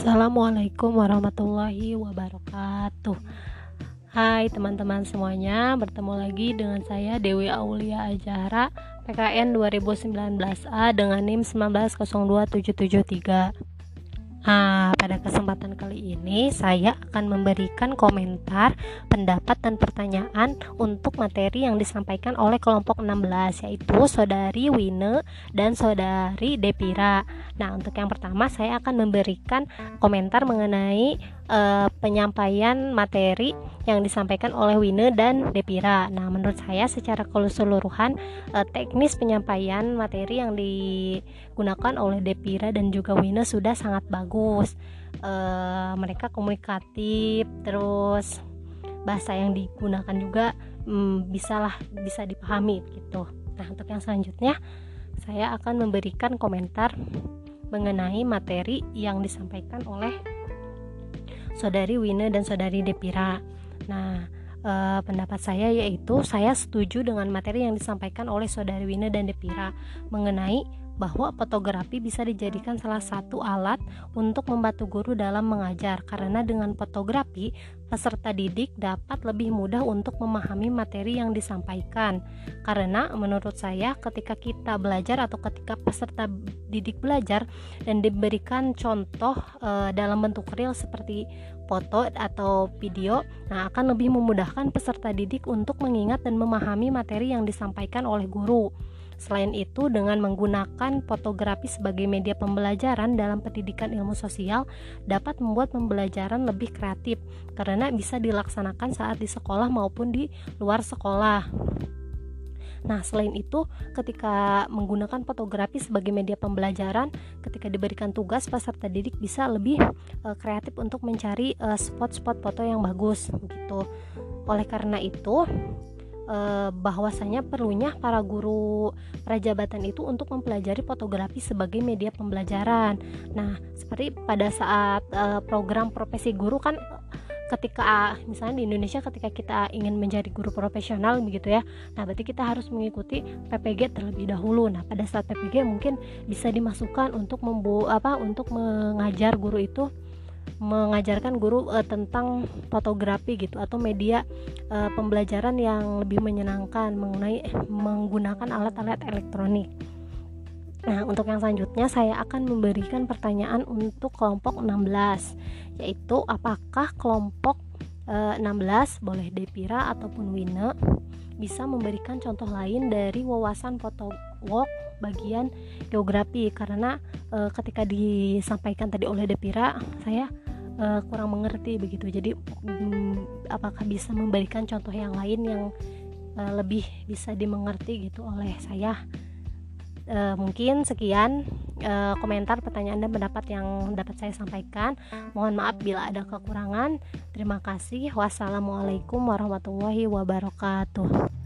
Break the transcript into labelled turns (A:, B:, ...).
A: Assalamualaikum warahmatullahi wabarakatuh. Hai teman-teman semuanya Bertemu lagi dengan saya Dewi Aulia Ajara PKN 2019A dengan NIM 1902773 Nah, pada kesempatan kali ini saya akan memberikan komentar, pendapat dan pertanyaan untuk materi yang disampaikan oleh kelompok 16 yaitu Saudari Wine dan Saudari Depira. Nah, untuk yang pertama saya akan memberikan komentar mengenai uh, penyampaian materi yang disampaikan oleh Wine dan Depira. Nah, menurut saya secara keseluruhan uh, teknis penyampaian materi yang digunakan oleh Depira dan juga Wine sudah sangat bagus. Uh, mereka komunikatif, terus bahasa yang digunakan juga um, bisalah bisa dipahami gitu. Nah, untuk yang selanjutnya saya akan memberikan komentar mengenai materi yang disampaikan oleh saudari Wina dan saudari Depira. Nah, e, pendapat saya yaitu saya setuju dengan materi yang disampaikan oleh saudari Wina dan Depira mengenai bahwa fotografi bisa dijadikan salah satu alat untuk membantu guru dalam mengajar. Karena dengan fotografi peserta didik dapat lebih mudah untuk memahami materi yang disampaikan. Karena menurut saya ketika kita belajar atau ketika peserta didik belajar dan diberikan contoh e, dalam bentuk real seperti foto atau video nah akan lebih memudahkan peserta didik untuk mengingat dan memahami materi yang disampaikan oleh guru Selain itu, dengan menggunakan fotografi sebagai media pembelajaran dalam pendidikan ilmu sosial dapat membuat pembelajaran lebih kreatif karena bisa dilaksanakan saat di sekolah maupun di luar sekolah. Nah, selain itu, ketika menggunakan fotografi sebagai media pembelajaran, ketika diberikan tugas, peserta didik bisa lebih uh, kreatif untuk mencari eh, spot-spot foto yang bagus, begitu. Oleh karena itu, eh, bahwasanya perlunya para guru prajabatan itu untuk mempelajari fotografi sebagai media pembelajaran. Nah, seperti pada saat eh, program profesi guru kan ketika misalnya di Indonesia ketika kita ingin menjadi guru profesional begitu ya nah berarti kita harus mengikuti PPG terlebih dahulu nah pada saat PPG mungkin bisa dimasukkan untuk membu apa untuk mengajar guru itu mengajarkan guru uh, tentang fotografi gitu atau media uh, pembelajaran yang lebih menyenangkan mengenai eh, menggunakan alat-alat elektronik. Nah, untuk yang selanjutnya saya akan memberikan pertanyaan untuk kelompok 16 yaitu apakah kelompok uh, 16 boleh Depira ataupun Wina bisa memberikan contoh lain dari wawasan foto walk bagian geografi. Karena e, ketika disampaikan tadi oleh Depira saya uh, kurang mengerti begitu. Jadi um, apakah bisa memberikan contoh yang lain yang uh, lebih bisa dimengerti gitu oleh saya? Uh, mungkin sekian uh, komentar pertanyaan dan pendapat yang dapat saya sampaikan. Mohon maaf bila ada kekurangan. Terima kasih. Wassalamualaikum warahmatullahi wabarakatuh